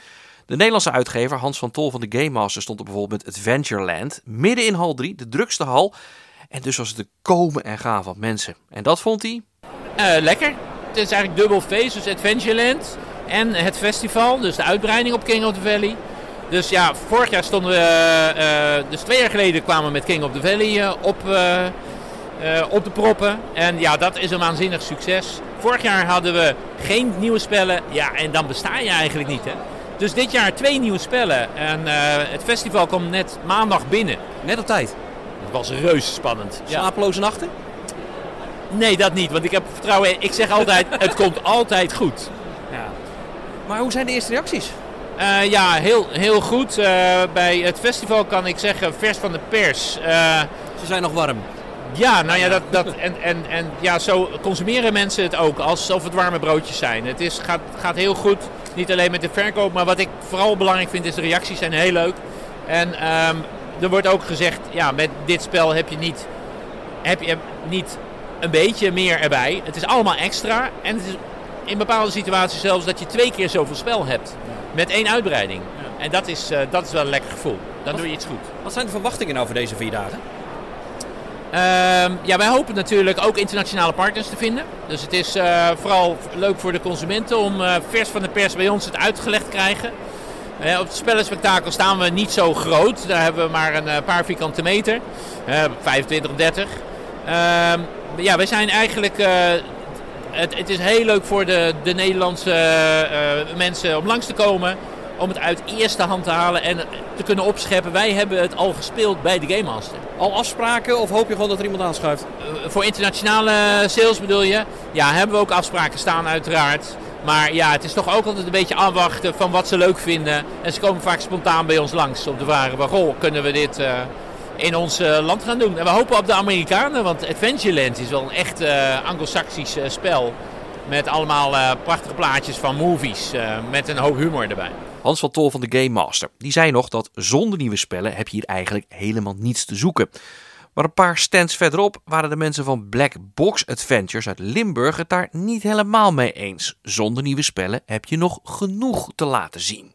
De Nederlandse uitgever Hans van Tol van de Game Master stond er bijvoorbeeld met Adventureland, midden in hal 3, de drukste hal. En dus was het de komen en gaan van mensen. En dat vond hij
Eh, lekker. Het is eigenlijk dubbel feest, dus Adventureland en het festival, dus de uitbreiding op King of the Valley. Dus ja, vorig jaar stonden we, eh, dus twee jaar geleden kwamen we met King of the Valley eh, op, eh, eh, op de proppen. En ja, dat is een waanzinnig succes. Vorig jaar hadden we geen nieuwe spellen, ja, en dan besta je eigenlijk niet, hè. Dus dit jaar twee nieuwe spellen. En eh, het festival komt net maandag binnen.
Net op tijd.
Het was reuze spannend.
Slapeloze nachten?
Nee, dat niet. Want ik heb vertrouwen in. Ik zeg altijd, het komt altijd goed.
Ja. Maar hoe zijn de eerste reacties?
Eh, ja, heel, heel goed. Eh, bij het festival kan ik zeggen, vers van de pers. Eh,
Ze zijn nog warm.
ja, nou ja, dat, dat, en, en, en ja, zo consumeren mensen het ook, alsof het warme broodjes zijn. Het is, gaat, gaat heel goed, niet alleen met de verkoop, maar wat ik vooral belangrijk vind is de reacties zijn heel leuk. En ehm, er wordt ook gezegd, ja, met dit spel heb je niet, heb je niet een beetje meer erbij. Het is allemaal extra en het is in bepaalde situaties zelfs dat je twee keer zoveel spel hebt. Met één uitbreiding. En dat is, eh, dat is wel een lekker gevoel. Dan doe je iets goed.
Wat zijn de verwachtingen nou voor deze vier dagen?
Ehm, ja, wij hopen natuurlijk ook internationale partners te vinden. Dus het is eh, vooral leuk voor de consumenten om eh, vers van de pers bij ons het uitgelegd te krijgen. Op het spellenspectakel staan we niet zo groot. Daar hebben we maar een paar vierkante meter. Eh, 25, 30. Ja, wij zijn eigenlijk... eh, het, het is heel leuk voor de, de Nederlandse eh, mensen om langs te komen. Om het uit eerste hand te halen en te kunnen opscheppen. Wij hebben het al gespeeld bij de Game Master.
Al afspraken of hoop je gewoon dat er iemand aanschuift?
Eh, voor internationale sales bedoel je? Ja, hebben we ook afspraken staan uiteraard. Maar ja, het is toch ook altijd een beetje afwachten van wat ze leuk vinden. En ze komen vaak spontaan bij ons langs te vragen... van, goh, kunnen we dit in ons eh, land gaan doen? En we hopen op de Amerikanen, want Adventureland is wel een echt eh anglo-saxisch eh, spel. Met allemaal prachtige plaatjes van movies. met een hoop humor erbij.
Hans van Tol van de Game Master. Die zei nog dat zonder nieuwe spellen heb je hier eigenlijk helemaal niets te zoeken. Maar een paar stands verderop waren de mensen van Black Box Adventures uit Limburg het daar niet helemaal mee eens. Zonder nieuwe spellen heb je nog genoeg te laten zien.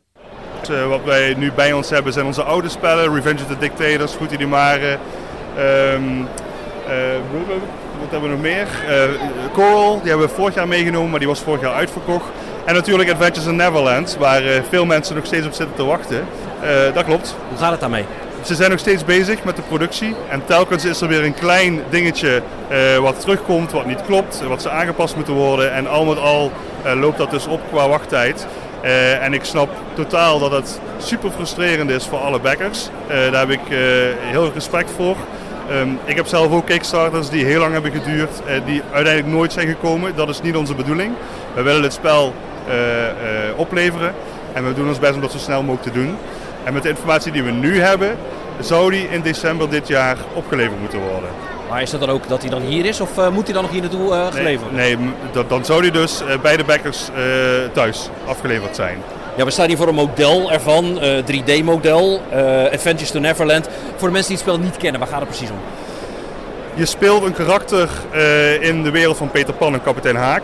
Eh, wat wij nu bij ons hebben zijn onze oude spellen. Revenge of the Dictators, Goed die Mare. ehm eh, wat hebben we nog meer? Eh, Coral, die hebben we vorig jaar meegenomen, maar die was vorig jaar uitverkocht. En natuurlijk Adventures in Neverland, waar veel mensen nog steeds op zitten te wachten. Dat klopt.
Hoe gaat het daarmee?
Ze zijn nog steeds bezig met de productie. En telkens is er weer een klein dingetje wat terugkomt, wat niet klopt, wat ze aangepast moeten worden. En al met al loopt dat dus op qua wachttijd. Eh, en ik snap totaal dat het super frustrerend is voor alle backers. Eh, daar heb ik eh, heel veel respect voor. Ehm, ik heb zelf ook Kickstarters die heel lang hebben geduurd, die uiteindelijk nooit zijn gekomen. Dat is niet onze bedoeling. We willen het spel opleveren en we doen ons best om dat zo snel mogelijk te doen. En met de informatie die we nu hebben, zou die in december dit jaar opgeleverd moeten worden.
Maar is dat dan ook dat hij dan hier is of eh, moet hij dan nog hier naartoe eh, geleverd
Nee, nee dat, dan zou die dus eh, bij de backers thuis afgeleverd zijn.
Ja, we staan hier voor een model ervan, eh 3D-model, eh, Adventures to Neverland. Voor de mensen die het spel niet kennen, waar gaat het precies om?
Je speelt een karakter in de wereld van Peter Pan en kapitein Haak.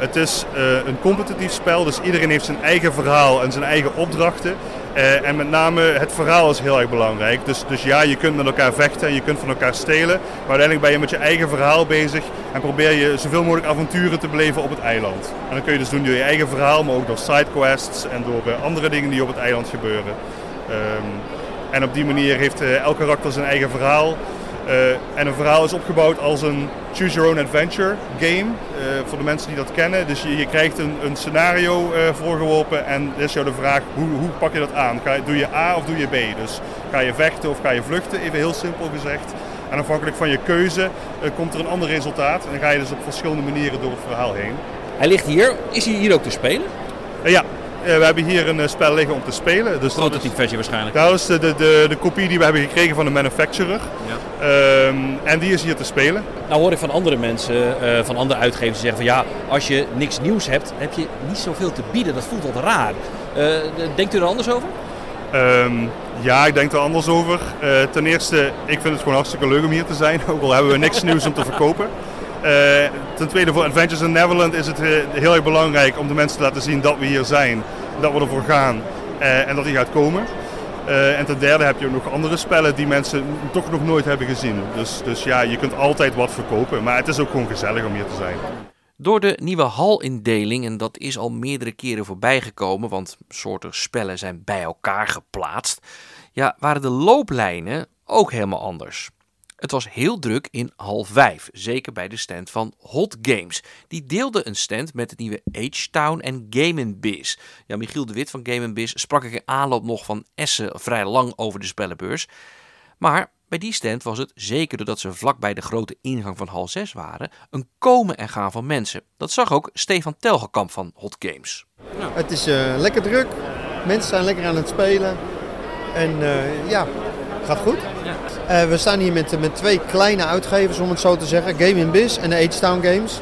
Het is een competitief spel, dus iedereen heeft zijn eigen verhaal en zijn eigen opdrachten. Eh, en met name het verhaal is heel erg belangrijk. Dus, dus ja, je kunt met elkaar vechten en je kunt van elkaar stelen. Maar uiteindelijk ben je met je eigen verhaal bezig en probeer je zoveel mogelijk avonturen te beleven op het eiland. En dat kun je dus doen door je eigen verhaal, maar ook door sidequests en door eh, andere dingen die op het eiland gebeuren. Ehm, en op die manier heeft eh, elk karakter zijn eigen verhaal. Eh, en een verhaal is opgebouwd als een choose your own adventure game. eh, voor de mensen die dat kennen. Dus je, je krijgt een, een scenario eh, voorgeworpen en is jou de vraag hoe, hoe pak je dat aan? Ga, doe je A of doe je B? Dus ga je vechten of ga je vluchten? Even heel simpel gezegd. En afhankelijk van je keuze komt er een ander resultaat. En dan ga je dus op verschillende manieren door het verhaal heen.
Hij ligt hier. Is hij hier ook te spelen?
Ja, we hebben hier een eh, spel liggen om te spelen. Dus dat is-
Prototype versie waarschijnlijk.
dat is de, de, de, de kopie die we hebben gekregen van de manufacturer. Ehm, en die is hier te spelen.
Nou hoor ik van andere mensen, eh, van andere uitgevers die zeggen van ja, als je niks nieuws hebt, heb je niet zoveel te bieden. Dat voelt wat raar. Eh, denkt u er anders over?
Ehm, ja, ik denk er anders over. Eh, ten eerste, ik vind het gewoon hartstikke leuk om hier te zijn, ook al hebben we niks nieuws om te verkopen. Eh, ten tweede, voor Adventures in Neverland is het eh, heel erg belangrijk om de mensen te laten zien dat we hier zijn, dat we ervoor gaan eh, en dat die gaat komen. Eh, en ten derde heb je ook nog andere spellen die mensen toch nog nooit hebben gezien. Dus, dus ja, je kunt altijd wat verkopen, maar het is ook gewoon gezellig om hier te zijn.
Door de nieuwe halindeling, en dat is al meerdere keren voorbijgekomen, want soorten spellen zijn bij elkaar geplaatst, ja, waren de looplijnen ook helemaal anders. Het was heel druk in hal 5, zeker bij de stand van Hot Games. Die deelde een stand met het nieuwe H-Town en Game Biz. Ja, Michiel de Wit van Game Biz sprak ik in aanloop nog van Essen vrij lang over de spellenbeurs. Maar bij die stand was het, zeker doordat ze vlak bij de grote ingang van hal 6 waren, een komen en gaan van mensen. Dat zag ook Stefan Telgekamp van Hot Games.
Het is eh, lekker druk. Mensen zijn lekker aan het spelen. En eh, ja, gaat goed. Eh, we staan hier met, met twee kleine uitgevers, om het zo te zeggen. Game in Biz en de H-Town Games.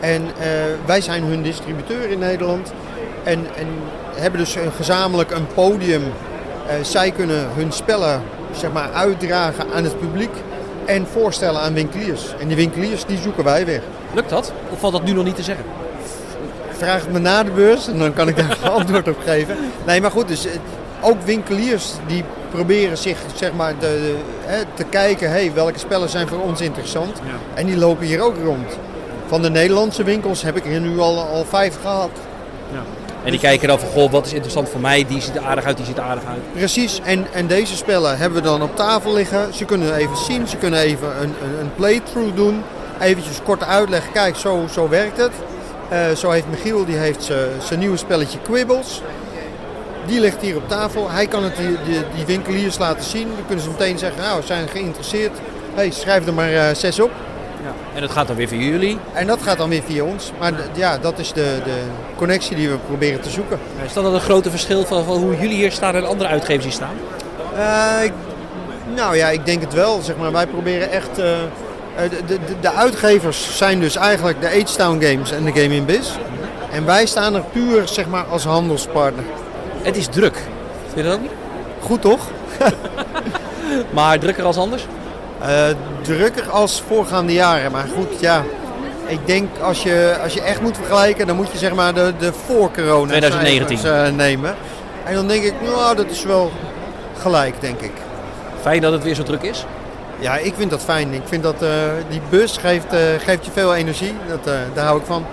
En eh, wij zijn hun distributeur in Nederland. En, en hebben dus een, gezamenlijk een podium. Eh, zij kunnen hun spellen zeg maar, uitdragen aan het publiek. En voorstellen aan winkeliers. En die winkeliers die zoeken wij weer.
Lukt dat? Of valt dat nu nog niet te zeggen?
Vraag het me na de beurs en dan kan ik daar antwoord op geven. Nee, maar goed, dus ook winkeliers die proberen zich zeg maar de, de- hè, te kijken, hey, welke spellen zijn voor ons interessant. En die lopen hier ook rond. Van de Nederlandse winkels heb ik er nu al, al vijf gehad.
En die kijken dan van, goh, wat is interessant voor mij? Die ziet er aardig uit, die ziet er aardig uit.
Precies, en, en deze spellen hebben we dan op tafel liggen. Ze kunnen even zien, ze kunnen even een, een, een playthrough doen. Eventjes kort uitleggen, kijk, zo, zo werkt het. Eh, zo heeft Michiel, die heeft zijn nieuwe spelletje Quibbles. Die ligt hier op tafel. Hij kan het die, die, die winkeliers laten zien. Dan kunnen ze meteen zeggen, nou, we zijn geïnteresseerd. hey, schrijf er maar eh, zes op.
En dat gaat dan weer via jullie.
En dat gaat dan weer via ons. Maar ja, dat is de, de connectie die we proberen te zoeken.
Is dat dan een grote verschil van, van hoe jullie hier staan en andere uitgevers hier staan?
Eh, ik- nou ja, ik denk het wel. Zeg maar. Wij proberen echt. eh, de, de, de uitgevers zijn dus eigenlijk de H-Town Games en de Game in Biz. En wij staan er puur zeg maar, als handelspartner.
Het is druk. Vind je dat ook niet?
Goed toch?
maar drukker als anders?
Eh, drukker als voorgaande jaren. Maar goed, ja. Ik denk als je, als je echt moet vergelijken, dan moet je zeg maar de, de voor-corona
2019.
cijfers, eh, nemen. En dan denk ik, nou, dat is wel gelijk, denk ik.
Fijn dat het weer zo druk is.
Ja, ik vind dat fijn. Ik vind dat eh, die bus geeft, geeft je veel energie. Dat, daar hou ik van.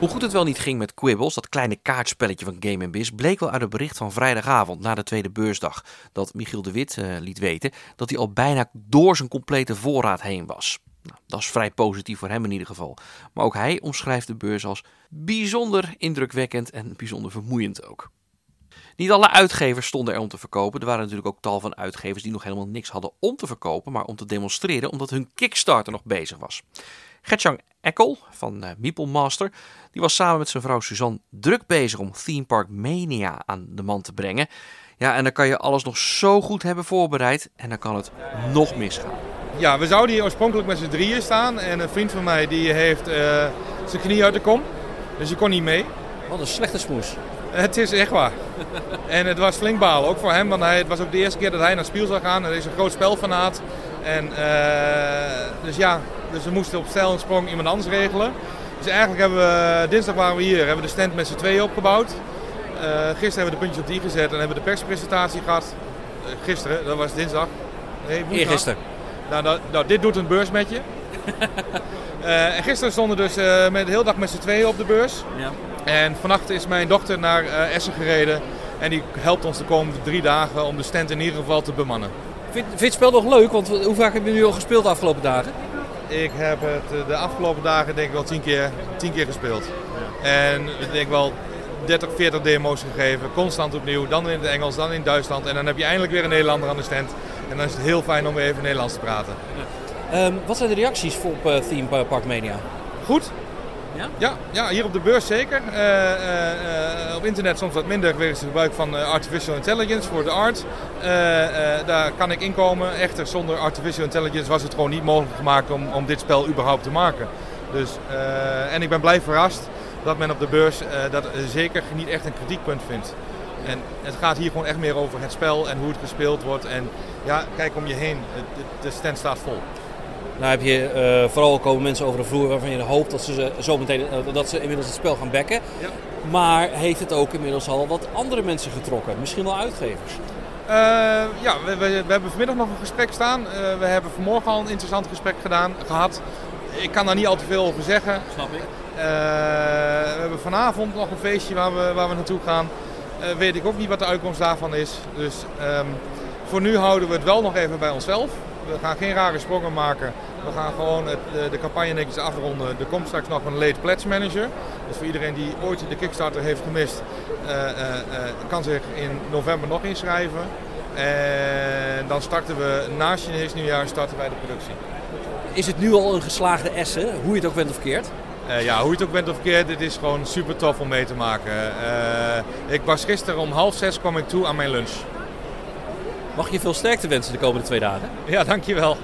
Hoe goed het wel niet ging met Quibbles, dat kleine kaartspelletje van Game Biz, bleek wel uit het bericht van vrijdagavond na de tweede beursdag. Dat Michiel de Wit eh, liet weten dat hij al bijna door zijn complete voorraad heen was. Nou, dat is vrij positief voor hem in ieder geval. Maar ook hij omschrijft de beurs als bijzonder indrukwekkend en bijzonder vermoeiend ook. Niet alle uitgevers stonden er om te verkopen. Er waren natuurlijk ook tal van uitgevers die nog helemaal niks hadden om te verkopen, maar om te demonstreren omdat hun Kickstarter nog bezig was. Gertjan Eckel van eh, Meeple Master, die was samen met zijn vrouw Suzanne druk bezig om Theme Park Mania aan de man te brengen. Ja, en dan kan je alles nog zo goed hebben voorbereid en dan kan het nog misgaan.
Ja, we zouden hier oorspronkelijk met z'n drieën staan. En een vriend van mij die heeft eh, zijn knie uit de kom. Dus die kon niet mee.
Wat een slechte smoes.
Het is echt waar. en het was flink balen, ook voor hem. Want hij, het was ook de eerste keer dat hij naar Spiel zou gaan. Hij is een groot spelfanaat. En, eh, dus ja, dus we moesten op stijl en sprong iemand anders regelen. Dus eigenlijk hebben we, dinsdag waren we hier, hebben we de stand met z'n tweeën opgebouwd. Eh, gisteren hebben we de puntjes op die gezet en hebben we de perspresentatie gehad. Eh, gisteren, dat was dinsdag. Nee.
Eergisteren.
Nou, nou, nou, dit doet een beurs met je. En gisteren stonden we dus met, de hele dag met z'n tweeën op de beurs.
Ja.
En vannacht is mijn dochter naar Essen gereden. En die helpt ons de komende drie dagen om de stand in ieder geval te bemannen.
Vind, vind je het spel nog leuk? Want hoe vaak heb je nu al gespeeld de afgelopen dagen?
Ik heb het eh, de afgelopen dagen denk ik wel tien keer, tien keer gespeeld. En ik denk wel 30, 40 demo's gegeven. Constant opnieuw. Dan in het Engels, dan in Duitsland. En dan heb je eindelijk weer een Nederlander aan de stand. En dan is het heel fijn om weer even Nederlands te praten.
Ehm, wat zijn de reacties op eh, Theme Park Mania?
Goed.
Ja?
Ja, hier op de beurs zeker. Eh, eh, eh, op internet soms wat minder wegens het gebruik van artificial intelligence voor de art. Daar kan ik inkomen. Echter, zonder artificial intelligence was het gewoon niet mogelijk gemaakt om, om dit spel überhaupt te maken. Dus, en ik ben blij verrast dat men op de beurs dat zeker niet echt een kritiekpunt vindt. En het gaat hier gewoon echt meer over het spel en hoe het gespeeld wordt. En ja, kijk om je heen, de stand staat vol.
Nou heb je eh, vooral komen mensen over de vloer waarvan je hoopt dat ze, zo meteen, eh, dat ze inmiddels het spel gaan bekken. Maar heeft het ook inmiddels al wat andere mensen getrokken? Misschien wel uitgevers?
Eh, ja, we, we, we hebben vanmiddag nog een gesprek staan. We hebben vanmorgen al een interessant gesprek gedaan, gehad. Ik kan daar niet al te veel over zeggen.
Snap ik.
We hebben vanavond nog een feestje waar we, waar we naartoe gaan. Weet ik ook niet wat de uitkomst daarvan is. Dus ehm, voor nu houden we het wel nog even bij onszelf. We gaan geen rare sprongen maken. We gaan gewoon het, de, de campagne netjes afronden. Er komt straks nog een late pledge manager. Dus voor iedereen die ooit de Kickstarter heeft gemist, eh, eh, eh, kan zich in november nog inschrijven. En dan starten we na Chinees nieuwjaar starten wij de productie.
Is het nu al een geslaagde essen, hoe je het ook bent of keert?
Ja, hoe je het ook bent of keert, dit is gewoon super tof om mee te maken. Ik was gisteren om half zes kwam ik toe aan mijn lunch.
Mag je veel sterkte wensen de komende twee dagen?
Ja, dankjewel.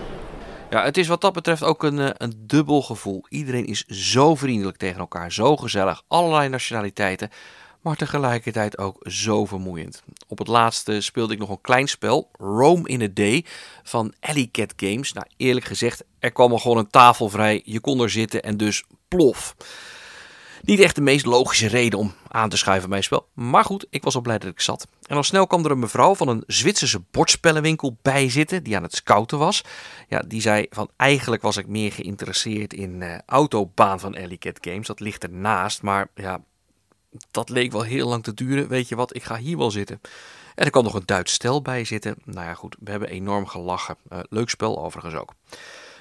Ja, het is wat dat betreft ook een, eh, een dubbel gevoel. Iedereen is zo vriendelijk tegen elkaar, zo gezellig, allerlei nationaliteiten, maar tegelijkertijd ook zo vermoeiend. Op het laatste speelde ik nog een klein spel, Rome in a Day, van Alley Cat Games. Nou, eerlijk gezegd, er kwam er gewoon een tafel vrij, je kon er zitten en dus plof. Niet echt de meest logische reden om aan te schuiven bij een spel. Maar goed, ik was al blij dat ik zat. En al snel kwam er een mevrouw van een Zwitserse bordspellenwinkel bij zitten. Die aan het scouten was. Ja, die zei van eigenlijk was ik meer geïnteresseerd in eh, Autobaan van Alley Games. Dat ligt ernaast. Maar ja, dat leek wel heel lang te duren. Weet je wat, ik ga hier wel zitten. En er kwam nog een Duits stel bij zitten. Nou ja, goed, we hebben enorm gelachen. Eh, leuk spel overigens ook.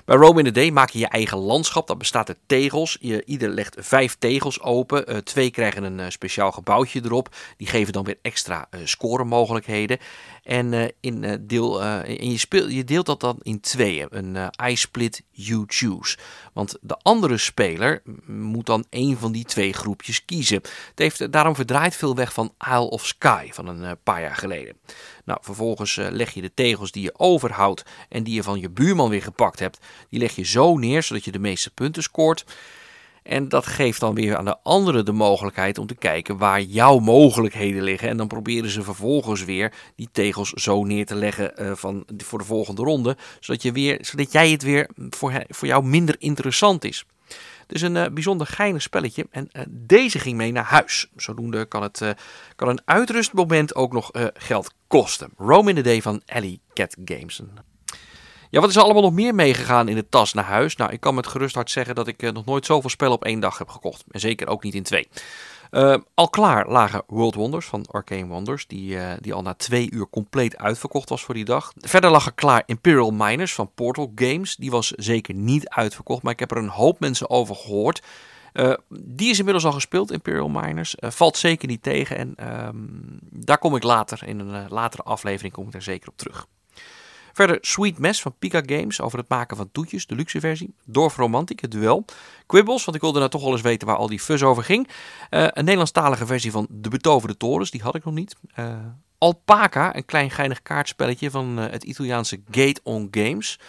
Bij Rome in the Day maak je je eigen landschap. Dat bestaat uit tegels. Je, ieder legt vijf tegels open. Eh, twee krijgen een eh, speciaal gebouwtje erop. Die geven dan weer extra eh scoremogelijkheden. En, eh, in, eh, deel, eh, en je, speel, je deelt dat dan in tweeën. Een eh, I split, you choose. Want de andere speler moet dan één van die twee groepjes kiezen. Het heeft daarom verdraaid veel weg van Isle of Sky van een paar jaar geleden. Nou, vervolgens leg je de tegels die je overhoudt en die je van je buurman weer gepakt hebt, die leg je zo neer zodat je de meeste punten scoort. En dat geeft dan weer aan de anderen de mogelijkheid om te kijken waar jouw mogelijkheden liggen. En dan proberen ze vervolgens weer die tegels zo neer te leggen eh, van, voor de volgende ronde. Zodat, je weer, zodat jij het weer voor, voor jou minder interessant is. Dus een eh, bijzonder geinig spelletje. En eh, deze ging mee naar huis. Zodoende kan, het, kan een uitrustmoment ook nog geld kosten. Rome in the Day van Alley Cat Games. Ja, wat is er allemaal nog meer meegegaan in de tas naar huis? Nou, ik kan met gerust hart zeggen dat ik eh, nog nooit zoveel spellen op één dag heb gekocht. En zeker ook niet in twee. Eh, al klaar lagen World Wonders van Arcane Wonders, die, eh, die al na twee uur compleet uitverkocht was voor die dag. Verder lag er klaar Imperial Miners van Portal Games. Die was zeker niet uitverkocht, maar ik heb er een hoop mensen over gehoord. Eh, die is inmiddels al gespeeld, Imperial Miners. Valt zeker niet tegen en ehm, daar kom ik later, in een latere aflevering kom ik daar zeker op terug. Verder Sweet Mess van Pika Games over het maken van toetjes, de luxe versie. Dorf Romantic, het duel. Quibbles, want ik wilde nou toch wel eens weten waar al die fuzz over ging. Eh, een Nederlandstalige versie van De Betoverde Torens, die had ik nog niet. Eh, Alpaca, een klein geinig kaartspelletje van eh, het Italiaanse Gate on Games.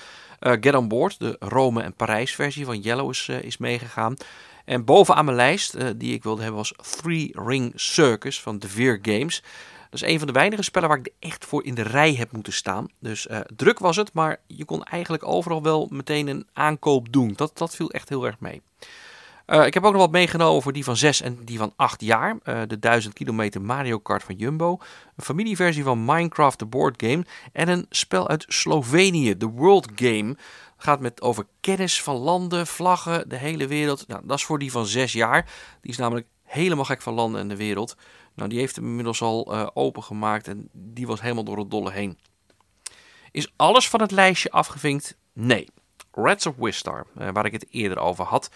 Get on Board, de Rome en Parijs versie van Yellow is, is meegegaan. En bovenaan mijn lijst, die ik wilde hebben, was Three Ring Circus van De Veer Games. Dat is een van de weinige spellen waar ik echt voor in de rij heb moeten staan. Dus uh, druk was het, maar je kon eigenlijk overal wel meteen een aankoop doen. Dat, dat viel echt heel erg mee. Uh, ik heb ook nog wat meegenomen voor die van 6 en die van 8 jaar. Uh, de 1000 kilometer Mario Kart van Jumbo. Een familieversie van Minecraft, de board game. En een spel uit Slovenië, de World Game. Gaat met over kennis van landen, vlaggen, de hele wereld. Nou, dat is voor die van 6 jaar. Die is namelijk helemaal gek van landen en de wereld. Nou, die heeft hem inmiddels al uh, opengemaakt en die was helemaal door het dolle heen. Is alles van het lijstje afgevinkt? Nee. Rats of Wistar, uh, waar ik het eerder over had.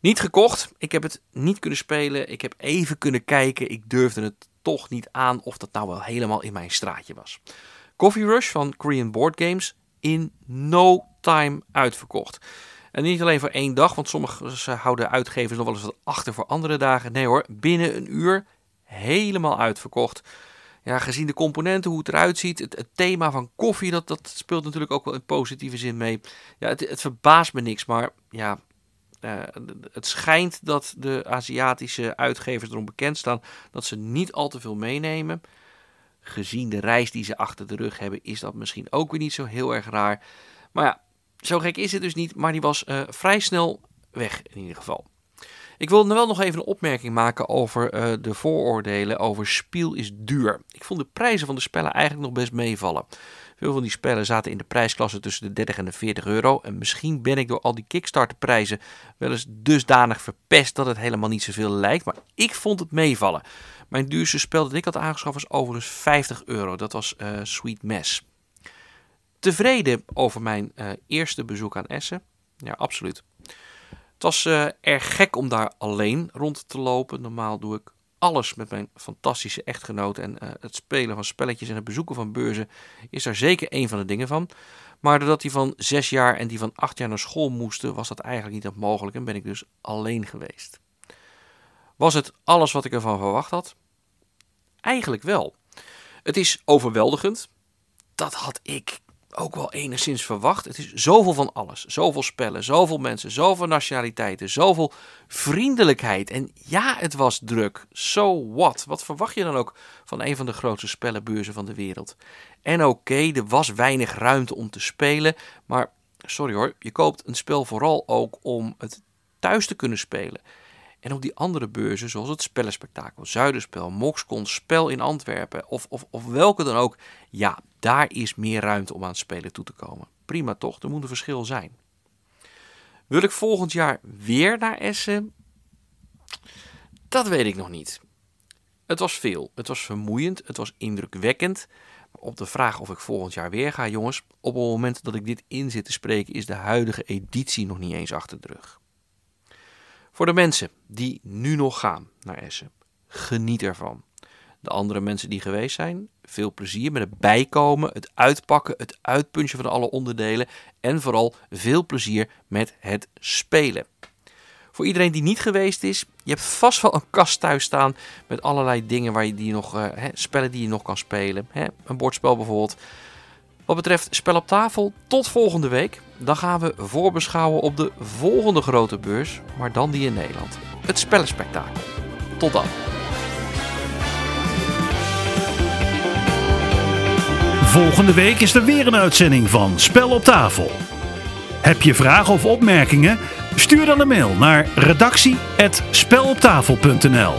Niet gekocht. Ik heb het niet kunnen spelen. Ik heb even kunnen kijken. Ik durfde het toch niet aan of dat nou wel helemaal in mijn straatje was. Coffee Rush van Korean Board Games in no time uitverkocht. En niet alleen voor één dag, want sommige houden uitgevers nog wel eens wat achter voor andere dagen. Nee hoor, binnen een uur helemaal uitverkocht. Ja, gezien de componenten, hoe het eruit ziet, het, thema van koffie, dat, dat speelt natuurlijk ook wel in positieve zin mee. Ja, het, het verbaast me niks, maar ja, uh, het schijnt dat de Aziatische uitgevers erom bekend staan dat ze niet al te veel meenemen. Gezien de reis die ze achter de rug hebben, is dat misschien ook weer niet zo heel erg raar. Maar ja, zo gek is het dus niet, maar die was uh, vrij snel weg in ieder geval. Ik wil wel nog even een opmerking maken over uh, de vooroordelen over spiel is duur. Ik vond de prijzen van de spellen eigenlijk nog best meevallen. Veel van die spellen zaten in de prijsklasse tussen de 30 en de 40 euro. En misschien ben ik door al die Kickstarter prijzen wel eens dusdanig verpest dat het helemaal niet zoveel lijkt. Maar ik vond het meevallen. Mijn duurste spel dat ik had aangeschaft was overigens 50 euro. Dat was uh, Sweet Mess. Tevreden over mijn uh, eerste bezoek aan Essen? Ja, absoluut. Het was uh, erg gek om daar alleen rond te lopen. Normaal doe ik alles met mijn fantastische echtgenoot. En uh, het spelen van spelletjes en het bezoeken van beurzen is daar zeker een van de dingen van. Maar doordat die van zes jaar en die van acht jaar naar school moesten, was dat eigenlijk niet mogelijk en ben ik dus alleen geweest. Was het alles wat ik ervan verwacht had? Eigenlijk wel. Het is overweldigend. Dat had ik ook wel enigszins verwacht. Het is zoveel van alles. Zoveel spellen, zoveel mensen, zoveel nationaliteiten, zoveel vriendelijkheid. En ja, het was druk. So what? Wat verwacht je dan ook van een van de grootste spellenbeurzen van de wereld? En oké, er was weinig ruimte om te spelen. Maar sorry hoor, je koopt een spel vooral ook om het thuis te kunnen spelen. En op die andere beurzen, zoals het Spellenspectakel, Zuiderspel, Moxcon, Spel in Antwerpen of, of, of welke dan ook, ja, daar is meer ruimte om aan het spelen toe te komen. Prima toch, er moet een verschil zijn. Wil ik volgend jaar weer naar Essen? Dat weet ik nog niet. Het was veel, het was vermoeiend, het was indrukwekkend. Op de vraag of ik volgend jaar weer ga, jongens, op het moment dat ik dit in zit te spreken, is de huidige editie nog niet eens achter de rug. Voor de mensen die nu nog gaan naar Essen, geniet ervan. De andere mensen die geweest zijn, veel plezier met het bijkomen, het uitpakken, het uitpunchen van alle onderdelen en vooral veel plezier met het spelen. Voor iedereen die niet geweest is, je hebt vast wel een kast thuis staan met allerlei dingen waar je die nog, uh, hè, spellen die je nog kan spelen. Hè, een bordspel bijvoorbeeld. Wat betreft spel op tafel, tot volgende week. Dan gaan we voorbeschouwen op de volgende grote beurs, maar dan die in Nederland. Het Spellenspectakel. Tot dan.
Volgende week is er weer een uitzending van Spel op tafel. Heb je vragen of opmerkingen? Stuur dan een mail naar redactie@speloptafel.nl.